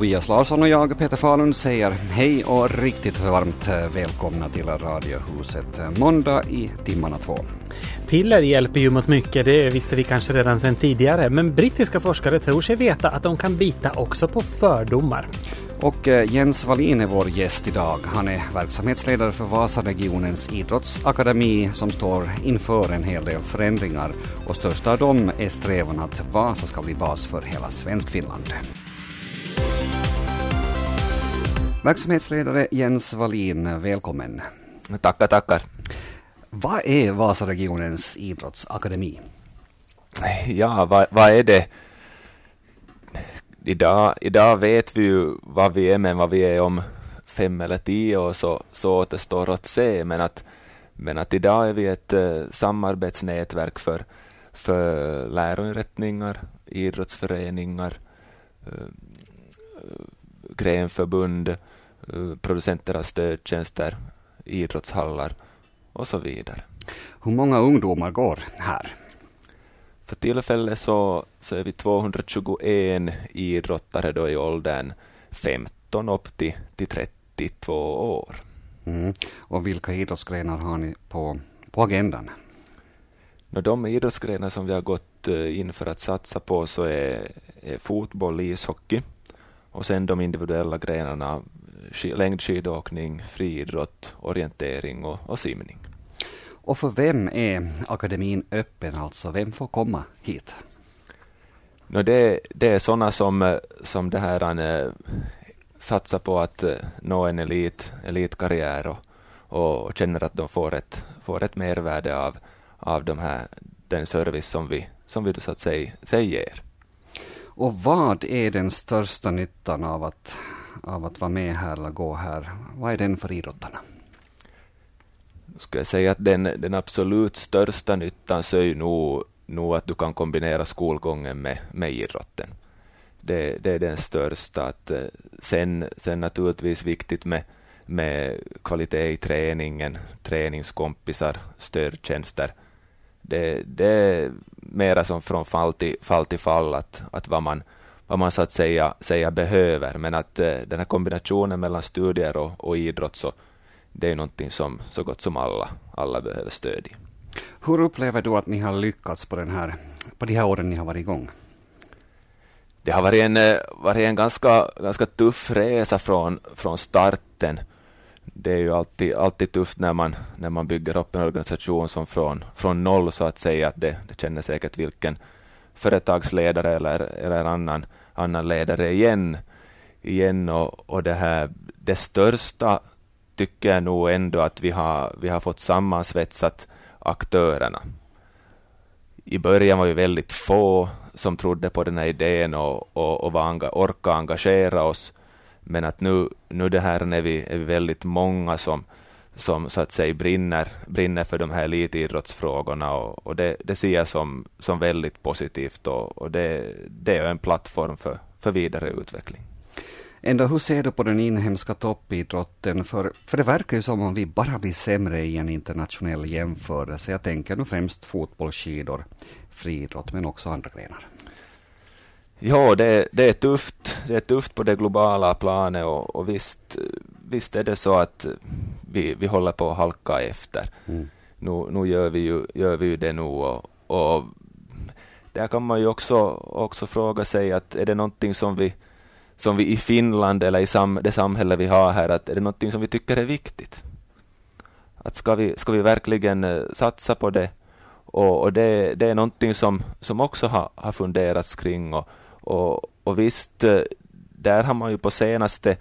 Tobias Larsson och jag, Peter Falun, säger hej och riktigt varmt välkomna till Radiohuset. Måndag i timmarna två. Piller hjälper ju mot mycket, det visste vi kanske redan sedan tidigare. Men brittiska forskare tror sig veta att de kan bita också på fördomar. Och eh, Jens Wallin är vår gäst idag. Han är verksamhetsledare för Vasaregionens idrottsakademi som står inför en hel del förändringar och störst av dem är strävan att Vasa ska bli bas för hela Svenskfinland. Verksamhetsledare Jens Wallin, välkommen. Tackar, tackar. Vad är Vasaregionens idrottsakademi? Ja, vad, vad är det? Idag, idag vet vi ju vad vi är, men vad vi är om fem eller tio år så, så återstår att se. Men att, men att idag är vi ett uh, samarbetsnätverk för, för läroinrättningar, idrottsföreningar, uh, grenförbund, uh, producenter av stödtjänster, idrottshallar och så vidare. Hur många ungdomar går här? För tillfället så, så är vi 221 idrottare då i åldern 15 upp till, till 32 år. Mm. Och vilka idrottsgrenar har ni på, på agendan? De idrottsgrenar som vi har gått in för att satsa på så är, är fotboll, ishockey och sen de individuella grenarna längdskidåkning, friidrott, orientering och, och simning. Och för vem är akademin öppen, alltså vem får komma hit? No, det, det är sådana som, som det här äh, satsar på att äh, nå en elit, elitkarriär och, och känner att de får ett, får ett mervärde av, av de här, den service som vi, som vi så att säga, säga ger. Och vad är den största nyttan av att, av att vara med här eller gå här? Vad är den för idrottarna? Ska jag säga att den, den absolut största nyttan så är ju nog, nog att du kan kombinera skolgången med, med idrotten. Det, det är den största. Att, eh, sen, sen naturligtvis viktigt med, med kvalitet i träningen, träningskompisar, stödtjänster. Det, det är mera som från fall till fall, till fall att, att vad, man, vad man så att säga, säga behöver, men att den här kombinationen mellan studier och, och idrott så, det är någonting som så gott som alla, alla behöver stöd i. Hur upplever du att ni har lyckats på, den här, på de här åren ni har varit igång? Det har varit en, eh, varit en ganska, ganska tuff resa från, från starten. Det är ju alltid, alltid tufft när man, när man bygger upp en organisation som från, från noll så att säga. Att det, det känner säkert vilken företagsledare eller, eller annan, annan ledare igen. igen och, och det, här, det största tycker jag nog ändå att vi har, vi har fått sammansvetsat aktörerna. I början var vi väldigt få som trodde på den här idén och, och, och var, orkade engagera oss. Men att nu, nu det här är vi, är vi väldigt många som, som så att säga brinner, brinner för de här elitidrottsfrågorna och, och det, det ser jag som, som väldigt positivt och, och det, det är en plattform för, för vidare utveckling. Ändå, hur ser du på den inhemska toppidrotten? För, för det verkar ju som om vi bara blir sämre i en internationell jämförelse. Jag tänker nu främst fotboll, skidor, friidrott, men också andra grenar. Ja, det, det, är tufft. Det är tufft på det globala planet och, och visst, visst är det så att vi, vi håller på att halka efter. Mm. Nu, nu gör, vi ju, gör vi ju det nu och, och där kan man ju också, också fråga sig att är det någonting som vi som vi i Finland eller i sam, det samhälle vi har här, att är det någonting som vi tycker är viktigt? Att ska vi, ska vi verkligen uh, satsa på det? Och, och det, det, är någonting som, som också har, har funderats kring och, och, och visst, eh, där har man ju på senaste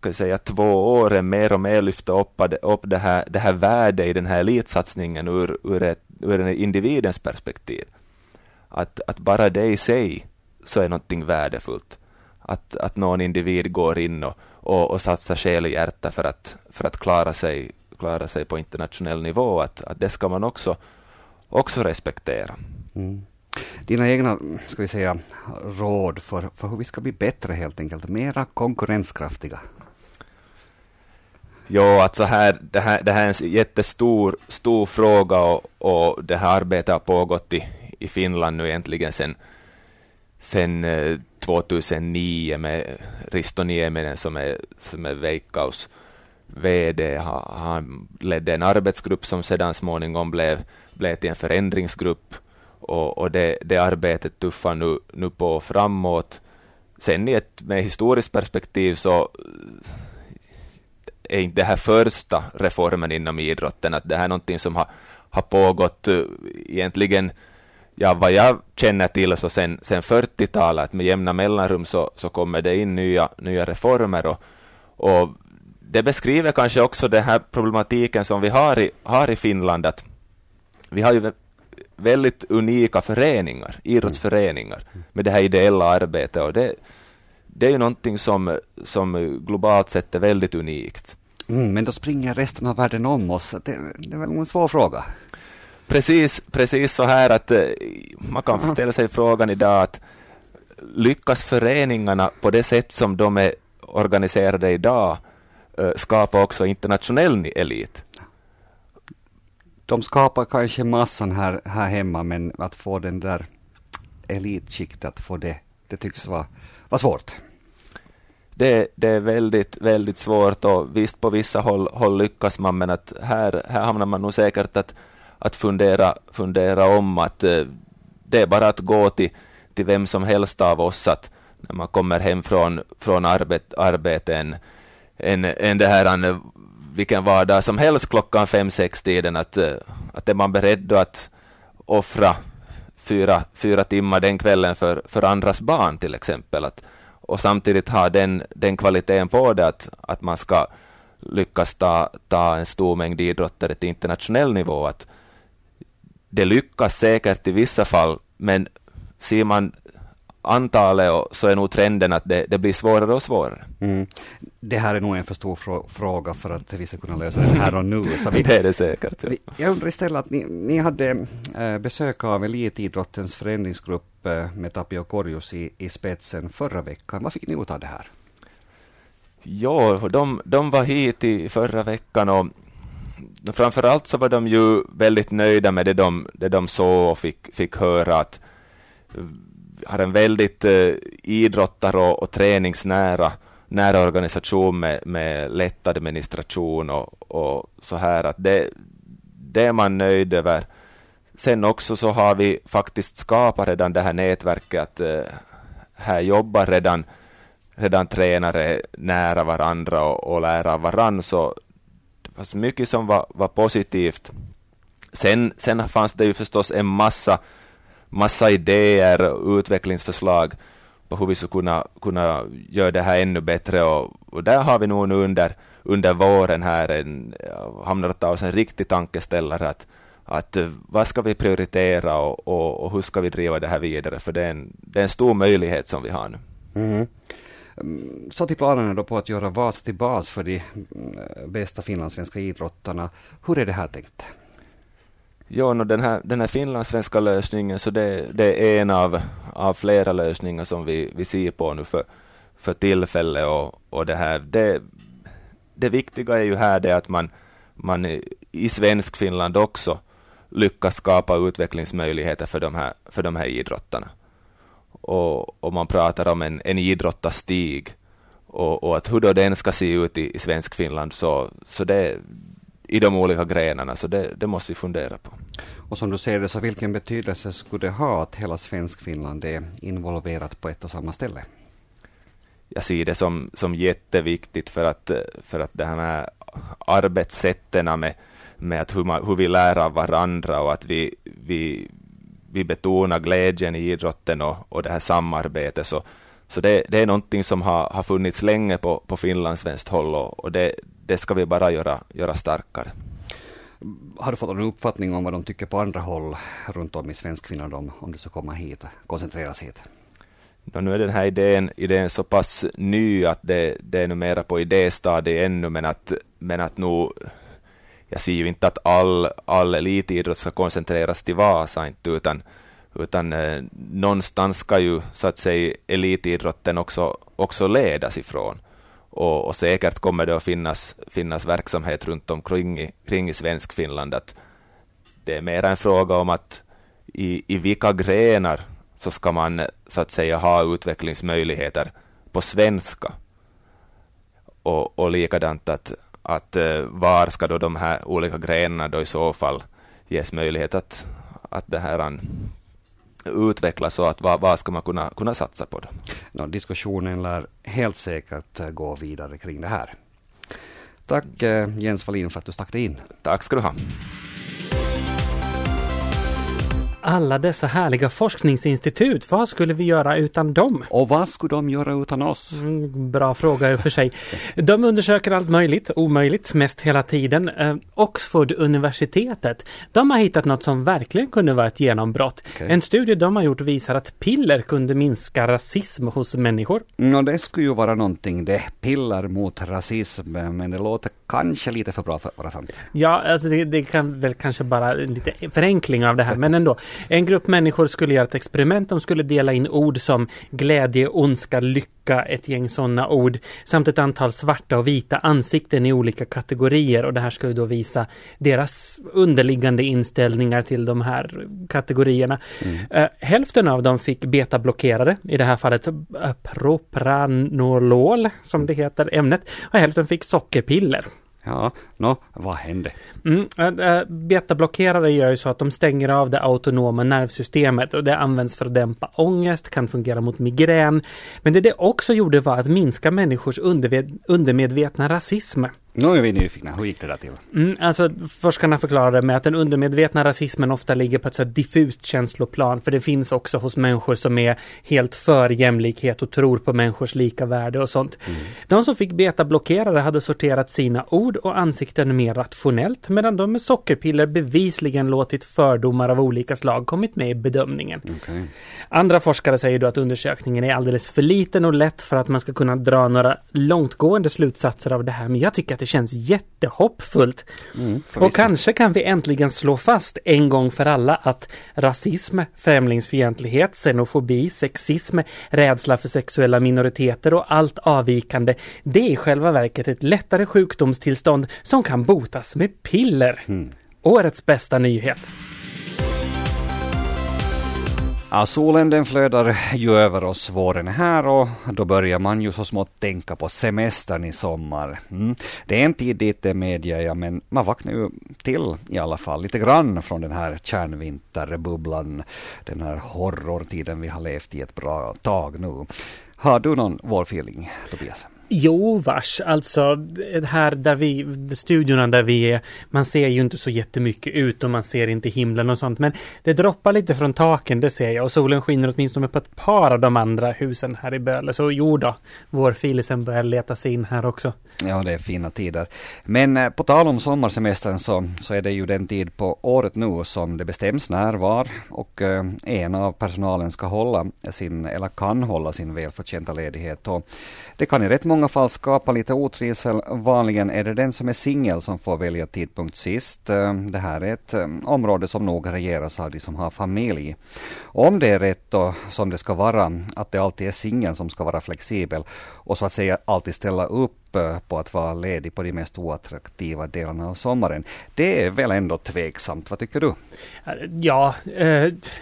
kan jag säga, två åren mer och mer lyft upp, upp det, här, det här värdet i den här elitsatsningen ur, ur, ett, ur en individens perspektiv. Att, att bara det i sig så är någonting värdefullt att, att någon individ går in och, och, och satsar själ och hjärta för att, för att klara, sig, klara sig på internationell nivå, att, att det ska man också, också respektera. Mm. Dina egna ska vi säga, råd för, för hur vi ska bli bättre helt enkelt, mera konkurrenskraftiga? Jo, alltså här, det, här, det här är en jättestor stor fråga och, och det här arbetet har pågått i, i Finland nu egentligen sedan sen, 2009 eh, med Risto Nieminen som är, som är Veikkaus VD. Han ledde en arbetsgrupp som sedan småningom blev, blev till en förändringsgrupp och, och det, det arbetet tuffar nu, nu på framåt. Sen i ett med historiskt perspektiv så eh, är inte det här första reformen inom idrotten, att det här är någonting som har, har pågått eh, egentligen, ja vad jag känner till så sen, sen 40-talet, med jämna mellanrum så, så kommer det in nya, nya reformer och, och det beskriver kanske också den här problematiken som vi har i, har i Finland, att vi har ju väldigt unika föreningar, idrottsföreningar, med det här ideella arbetet och det, det är ju någonting som, som globalt sett är väldigt unikt. Mm, men då springer resten av världen om oss. Det, det är väl en svår fråga? Precis, precis så här att eh, man kan ställa sig frågan idag att lyckas föreningarna på det sätt som de är organiserade idag eh, skapa också internationell elit? De skapar kanske massan här, här hemma, men att få den där elitskiktet, att få det, det tycks vara, vara svårt. Det, det är väldigt, väldigt svårt och visst på vissa håll, håll lyckas man, men att här, här hamnar man nog säkert att, att fundera, fundera om att eh, det är bara att gå till, till vem som helst av oss att när man kommer hem från, från arbet, arbete en, en, en det här, vilken vardag som helst klockan fem, sex tiden att, eh, att är man beredd att offra fyra, fyra timmar den kvällen för, för andras barn till exempel, att, och samtidigt ha den, den kvaliteten på det att, att man ska lyckas ta, ta en stor mängd idrottare till internationell nivå. Att det lyckas säkert i vissa fall, men ser man antalet så är nog trenden att det, det blir svårare och svårare. Mm. Det här är nog en för stor frå fråga för att vi ska kunna lösa den här och nu. Så vi, det är det säkert. Ja. Jag undrar istället att ni, ni hade äh, besök av elitidrottens förändringsgrupp äh, med Tapio Korjus i, i spetsen förra veckan. Vad fick ni ut av det här? Ja, de, de var hit i förra veckan och framförallt så var de ju väldigt nöjda med det de, det de såg och fick, fick höra att har en väldigt eh, idrottar och, och träningsnära nära organisation med, med lätt administration och, och så här att det, det är man nöjd över. Sen också så har vi faktiskt skapat redan det här nätverket att eh, här jobbar redan, redan tränare nära varandra och, och lär av varandra så det fanns mycket som var, var positivt. Sen, sen fanns det ju förstås en massa massa idéer och utvecklingsförslag på hur vi ska kunna, kunna göra det här ännu bättre och, och där har vi nog nu under, under våren här en, hamnat oss en riktig tankeställare att, att eh, vad ska vi prioritera och, och, och, hur ska vi driva det här vidare för det är en, det är en stor möjlighet som vi har nu. Mm-hmm. Mm. Så till planerna då på att göra Vasa till bas för de mm, bästa finlandssvenska idrottarna. Hur är det här tänkt? Jo, no, den, här, den här finlandssvenska lösningen, så det, det är en av, av flera lösningar som vi, vi ser på nu för, för tillfället. Och, och det, här, det, det viktiga är ju här det att man, man i svensk Finland också lyckas skapa utvecklingsmöjligheter för de här, för de här idrottarna. Och, och man pratar om en, en idrottarstig och, och att hur då den ska se ut i, i svensk Finland, så, så det, i de olika grenarna, så det, det, måste vi fundera på. Och som du ser det, så vilken betydelse skulle det ha att hela Svenskfinland är involverat på ett och samma ställe? Jag ser det som, som jätteviktigt för att, för att det här med arbetssätten med, med att hur, man, hur vi lär av varandra och att vi, vi, vi betonar glädjen i idrotten och, och det här samarbetet. Så, så det, det är någonting som har, har funnits länge på, på finlandssvenskt håll och, och det, det ska vi bara göra, göra starkare. Har du fått en uppfattning om vad de tycker på andra håll runt om i Svenskfinland om, om det ska komma hit, koncentreras hit? No, nu är den här idén, idén så pass ny att det, det är numera på idéstadiet ännu, men att, men att nu jag ser ju inte att all, all elitidrott ska koncentreras till Vasa, inte, utan, utan eh, någonstans ska ju så att säga elitidrotten också, också ledas ifrån. Och, och säkert kommer det att finnas, finnas verksamhet runt omkring i, kring i svensk Finland. Att det är mer en fråga om att i, i vilka grenar så ska man så att säga ha utvecklingsmöjligheter på svenska. Och, och likadant att, att eh, var ska då de här olika grenarna då i så fall ges möjlighet att, att det här utvecklas så att vad, vad ska man kunna, kunna satsa på? Då? No, diskussionen lär helt säkert eh, gå vidare kring det här. Tack eh, Jens Wallin för att du stack dig in. Tack ska du ha alla dessa härliga forskningsinstitut, vad skulle vi göra utan dem? Och vad skulle de göra utan oss? Mm, bra fråga i och för sig. De undersöker allt möjligt, omöjligt, mest hela tiden. Eh, Oxford-universitetet, de har hittat något som verkligen kunde vara ett genombrott. Okay. En studie de har gjort visar att piller kunde minska rasism hos människor. Ja, det skulle ju vara någonting det. Piller mot rasism, men det låter kanske lite för bra för att vara sant. Ja, alltså det, det kan väl kanske bara lite förenkling av det här, men ändå. En grupp människor skulle göra ett experiment. De skulle dela in ord som glädje, ondska, lycka, ett gäng sådana ord, samt ett antal svarta och vita ansikten i olika kategorier och det här skulle då visa deras underliggande inställningar till de här kategorierna. Mm. Uh, hälften av dem fick betablockerade, i det här fallet propranolol, som det heter ämnet, och hälften fick sockerpiller. Ja, nå, vad hände? Mm, eh, eh, äh, betablockerare gör ju så att de stänger av det autonoma nervsystemet och det används för att dämpa ångest, kan fungera mot migrän. Men det det också gjorde var att minska människors undermedvetna rasism. Nu är vi nyfikna, hur gick det där till? Mm, alltså, forskarna förklarade med att den undermedvetna rasismen ofta ligger på ett så diffust känsloplan, för det finns också hos människor som är helt för jämlikhet och tror på människors lika värde och sånt. Mm. De som fick betablockerare hade sorterat sina ord och ansikten mer rationellt, medan de med sockerpiller bevisligen låtit fördomar av olika slag kommit med i bedömningen. Okay. Andra forskare säger då att undersökningen är alldeles för liten och lätt för att man ska kunna dra några långtgående slutsatser av det här, men jag tycker att det känns jättehoppfullt. Mm, och kanske kan vi äntligen slå fast en gång för alla att rasism, främlingsfientlighet, xenofobi, sexism, rädsla för sexuella minoriteter och allt avvikande, det är i själva verket ett lättare sjukdomstillstånd som kan botas med piller. Mm. Årets bästa nyhet. Ja, solen den flödar ju över oss, våren är här och då börjar man ju så smått tänka på semestern i sommar. Mm. Det är en tid dit eh, det medger jag, men man vaknar ju till i alla fall lite grann från den här kärnvinterbubblan, den här horrortiden vi har levt i ett bra tag nu. Har du någon vårfeeling, Tobias? Jo, vars. Alltså här där vi, studiorna där vi är, man ser ju inte så jättemycket ut och man ser inte himlen och sånt. Men det droppar lite från taken, det ser jag. Och solen skiner åtminstone på ett par av de andra husen här i Böle. Så jo då, vår filisen börjar leta sig in här också. Ja, det är fina tider. Men eh, på tal om sommarsemestern så, så är det ju den tid på året nu som det bestäms när, var och eh, en av personalen ska hålla sin, eller kan hålla sin välförtjänta ledighet. Och det kan i rätt många fall skapa lite otrivsel. Vanligen är det den som är singel som får välja tidpunkt sist. Eh, det här är ett eh, område som nog regeras av de som har familj. Om det är rätt och som det ska vara, att det alltid är singeln som ska vara flexibel och så att säga alltid ställa upp på att vara ledig på de mest oattraktiva delarna av sommaren. Det är väl ändå tveksamt, vad tycker du? Ja, eh,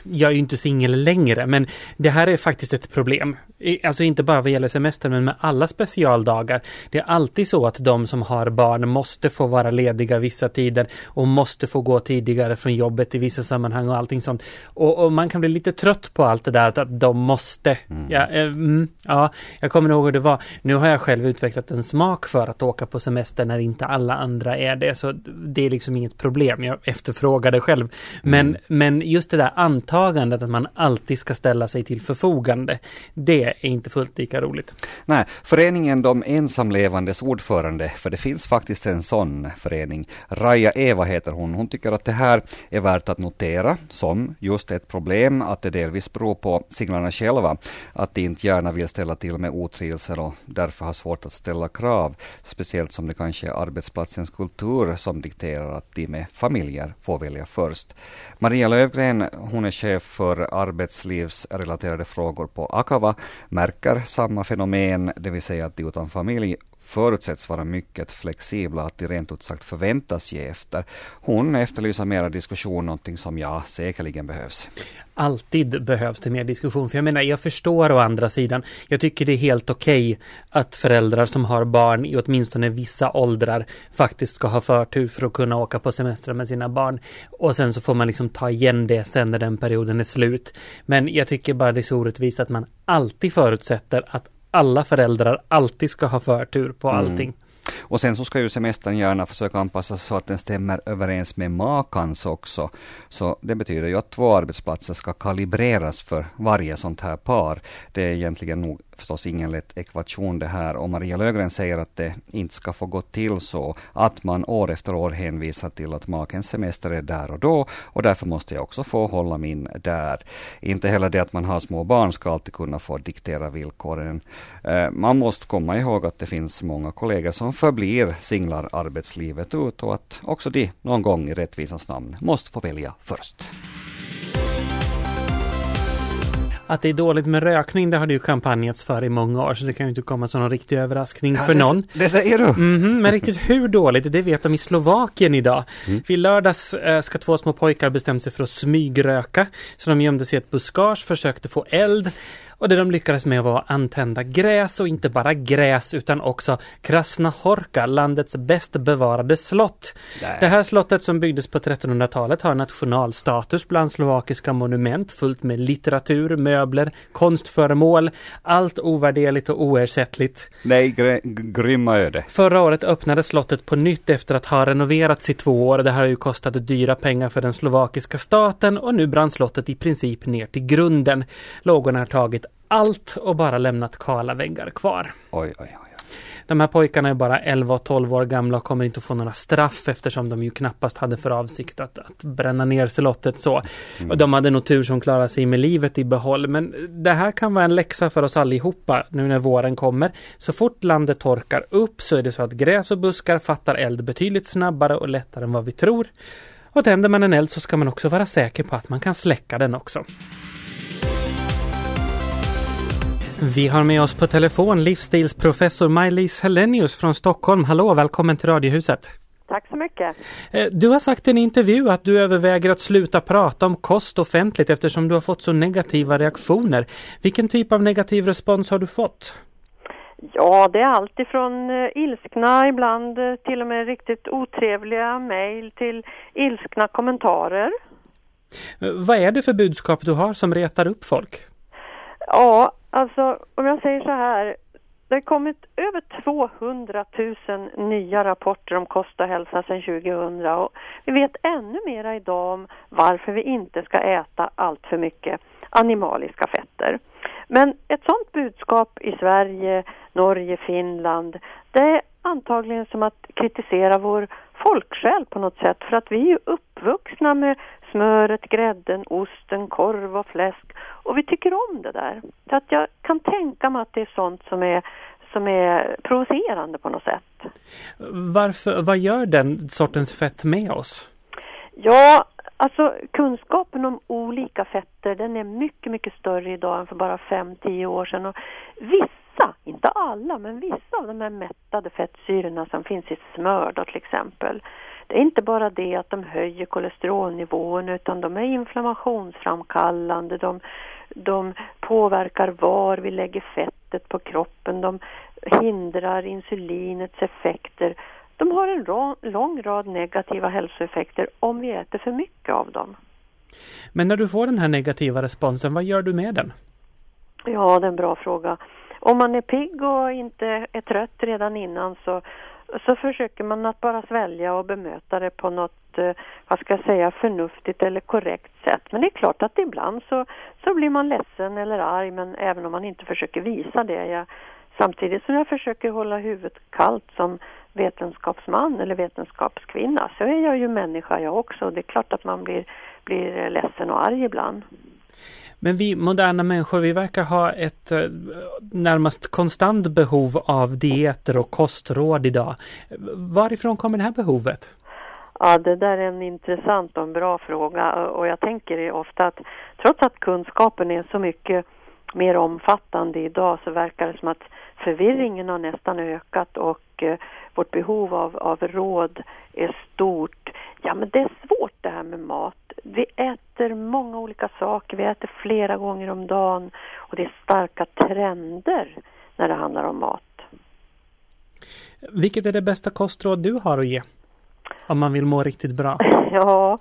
jag är ju inte singel längre, men det här är faktiskt ett problem. Alltså inte bara vad gäller semestern, men med alla specialdagar. Det är alltid så att de som har barn måste få vara lediga vissa tider och måste få gå tidigare från jobbet i vissa sammanhang och allting sånt. Och, och man kan bli lite trött på allt det där att de måste. Mm. Ja, eh, mm, ja, jag kommer ihåg hur det var. Nu har jag själv utvecklat en smak för att åka på semester när inte alla andra är det. Så det är liksom inget problem. Jag efterfrågar det själv. Men, mm. men just det där antagandet att man alltid ska ställa sig till förfogande. Det är inte fullt lika roligt. Nej, föreningen De ensamlevandes ordförande, för det finns faktiskt en sån förening. Raja Eva heter hon. Hon tycker att det här är värt att notera som just ett problem, att det delvis beror på singlarna själva, att de inte gärna vill ställa till med otrivsel och därför har svårt att ställa krav krav, speciellt som det kanske är arbetsplatsens kultur som dikterar att de med familjer får välja först. Maria Lövgren, hon är chef för arbetslivsrelaterade frågor på Akava, märker samma fenomen, det vill säga att de utan familj förutsätts vara mycket flexibla, att de rent ut sagt förväntas ge efter. Hon efterlyser mera diskussion, någonting som ja, säkerligen behövs. Alltid behövs det mer diskussion, för jag menar, jag förstår å andra sidan, jag tycker det är helt okej okay att föräldrar som har barn i åtminstone vissa åldrar faktiskt ska ha förtur för att kunna åka på semester med sina barn. Och sen så får man liksom ta igen det sen när den perioden är slut. Men jag tycker bara det är så orättvist att man alltid förutsätter att alla föräldrar alltid ska ha förtur på mm. allting. Mm. Och sen så ska ju semestern gärna försöka anpassas så att den stämmer överens med makans också. Så det betyder ju att två arbetsplatser ska kalibreras för varje sånt här par. Det är egentligen nog förstås ingen lätt ekvation det här och Maria Lögren säger att det inte ska få gå till så att man år efter år hänvisar till att makens semester är där och då och därför måste jag också få hålla min där. Inte heller det att man har små barn ska alltid kunna få diktera villkoren. Eh, man måste komma ihåg att det finns många kollegor som förblir singlar arbetslivet ut och att också de någon gång i rättvisans namn måste få välja först. Att det är dåligt med rökning, det har det ju kampanjats för i många år, så det kan ju inte komma som någon riktig överraskning för någon. Det, det säger du! Mm -hmm, men riktigt hur dåligt, det vet de i Slovakien idag. Mm. Vid lördags äh, ska två små pojkar bestämt sig för att smygröka, så de gömde sig i ett buskage, försökte få eld. Och det de lyckades med var att antända gräs och inte bara gräs utan också Krasnahorka, landets bäst bevarade slott. Nej. Det här slottet som byggdes på 1300-talet har nationalstatus bland slovakiska monument fullt med litteratur, möbler, konstföremål, allt ovärderligt och oersättligt. Nej, gr grymma öde. Förra året öppnades slottet på nytt efter att ha renoverats i två år. Det här har ju kostat dyra pengar för den slovakiska staten och nu brann slottet i princip ner till grunden. Lågorna har tagit allt och bara lämnat kala väggar kvar. Oj, oj, oj. De här pojkarna är bara 11 och 12 år gamla och kommer inte att få några straff eftersom de ju knappast hade för avsikt att, att bränna ner slottet så. Mm. Och de hade nog tur som klarade sig med livet i behåll. Men det här kan vara en läxa för oss allihopa nu när våren kommer. Så fort landet torkar upp så är det så att gräs och buskar fattar eld betydligt snabbare och lättare än vad vi tror. Och tänder man en eld så ska man också vara säker på att man kan släcka den också. Vi har med oss på telefon livsstilsprofessor Maj-Lis Hellenius från Stockholm. Hallå, välkommen till Radiohuset. Tack så mycket. Eh, du har sagt i en intervju att du överväger att sluta prata om kost offentligt eftersom du har fått så negativa reaktioner. Vilken typ av negativ respons har du fått? Ja, det är allt ifrån uh, ilskna, ibland uh, till och med riktigt otrevliga mejl till ilskna kommentarer. Vad är det för budskap du har som retar upp folk? Ja, Alltså, om jag säger så här. Det har kommit över 200 000 nya rapporter om kost och hälsa sedan 2000 och vi vet ännu mera idag om varför vi inte ska äta allt för mycket animaliska fetter. Men ett sådant budskap i Sverige, Norge, Finland, det är antagligen som att kritisera vår folksjäl på något sätt för att vi är uppvuxna med smöret, grädden, osten, korv och fläsk och vi tycker om det där. Så att jag kan tänka mig att det är sånt som är, som är provocerande på något sätt. Varför, vad gör den sortens fett med oss? Ja, alltså kunskapen om olika fetter den är mycket, mycket större idag än för bara 5-10 år sedan. Och vissa, inte alla, men vissa av de här mättade fettsyrorna som finns i smör då till exempel det är inte bara det att de höjer kolesterolnivån utan de är inflammationsframkallande, de, de påverkar var vi lägger fettet på kroppen, de hindrar insulinets effekter. De har en lång rad negativa hälsoeffekter om vi äter för mycket av dem. Men när du får den här negativa responsen, vad gör du med den? Ja, det är en bra fråga. Om man är pigg och inte är trött redan innan så så försöker man att bara svälja och bemöta det på något, eh, vad ska jag säga, förnuftigt eller korrekt sätt. Men det är klart att ibland så, så blir man ledsen eller arg, men även om man inte försöker visa det. Jag, samtidigt som jag försöker hålla huvudet kallt som vetenskapsman eller vetenskapskvinna så är jag ju människa jag också. Det är klart att man blir, blir ledsen och arg ibland. Men vi moderna människor, vi verkar ha ett eh, närmast konstant behov av dieter och kostråd idag. Varifrån kommer det här behovet? Ja, det där är en intressant och en bra fråga och jag tänker ofta att trots att kunskapen är så mycket mer omfattande idag så verkar det som att förvirringen har nästan ökat och eh, vårt behov av, av råd är stort. Ja, men det är svårt det här med mat. Vi äter många olika saker, vi äter flera gånger om dagen och det är starka trender när det handlar om mat. Vilket är det bästa kostråd du har att ge? Om man vill må riktigt bra? Ja,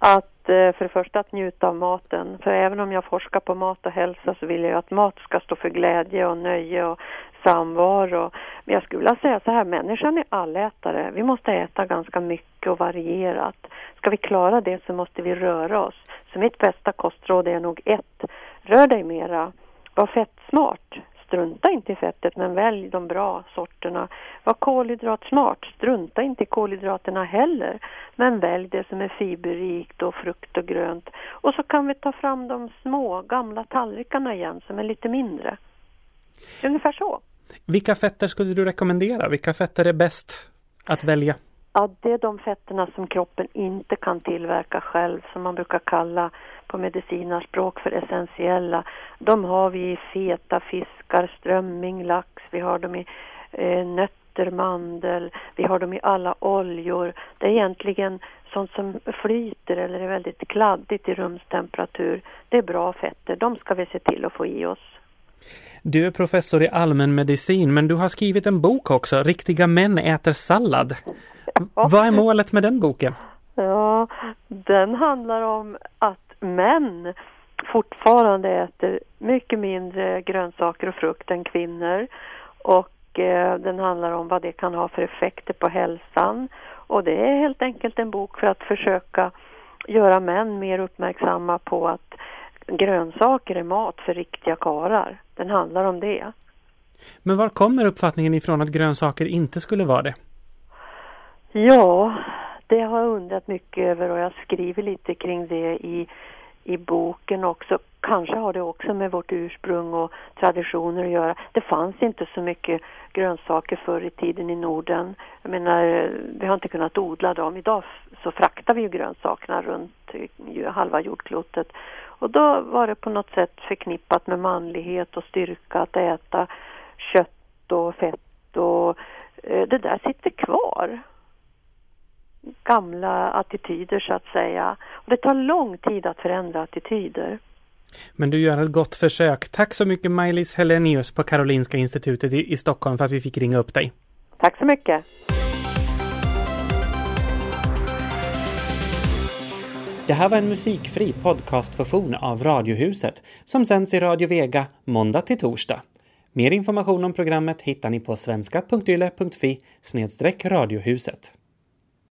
att eh, för det första att njuta av maten. För även om jag forskar på mat och hälsa så vill jag att mat ska stå för glädje och nöje och samvaro. Men jag skulle vilja säga så här, människan är allätare. Vi måste äta ganska mycket och varierat. Ska vi klara det så måste vi röra oss. Så mitt bästa kostråd är nog ett, rör dig mera. Var fettsmart. Strunta inte i fettet men välj de bra sorterna. Var kolhydratsmart. Strunta inte i kolhydraterna heller. Men välj det som är fiberrikt och frukt och grönt. Och så kan vi ta fram de små gamla tallrikarna igen som är lite mindre. Ungefär så. Vilka fetter skulle du rekommendera? Vilka fetter är bäst att välja? Ja, det är de fetterna som kroppen inte kan tillverka själv, som man brukar kalla på medicinarspråk för essentiella. De har vi i feta fiskar, strömming, lax, vi har dem i eh, nötter, mandel, vi har dem i alla oljor. Det är egentligen sånt som flyter eller är väldigt kladdigt i rumstemperatur. Det är bra fetter, de ska vi se till att få i oss. Du är professor i allmänmedicin, men du har skrivit en bok också, Riktiga män äter sallad. Ja. Vad är målet med den boken? Ja, den handlar om att män fortfarande äter mycket mindre grönsaker och frukt än kvinnor. Och eh, den handlar om vad det kan ha för effekter på hälsan. Och det är helt enkelt en bok för att försöka göra män mer uppmärksamma på att grönsaker är mat för riktiga karar. Den handlar om det. Men var kommer uppfattningen ifrån att grönsaker inte skulle vara det? Ja, det har jag undrat mycket över och jag skriver lite kring det i, i boken också. Kanske har det också med vårt ursprung och traditioner att göra. Det fanns inte så mycket grönsaker förr i tiden i Norden. Jag menar, vi har inte kunnat odla dem. Idag så fraktar vi ju grönsakerna runt halva jordklotet. Och då var det på något sätt förknippat med manlighet och styrka att äta kött och fett och eh, det där sitter kvar. Gamla attityder så att säga. Och det tar lång tid att förändra attityder. Men du gör ett gott försök. Tack så mycket Maj-Lis Helenius på Karolinska institutet i, i Stockholm för att vi fick ringa upp dig. Tack så mycket. Det här var en musikfri podcastversion av Radiohuset som sänds i Radio Vega måndag till torsdag. Mer information om programmet hittar ni på svenska.yle.fi radiohuset.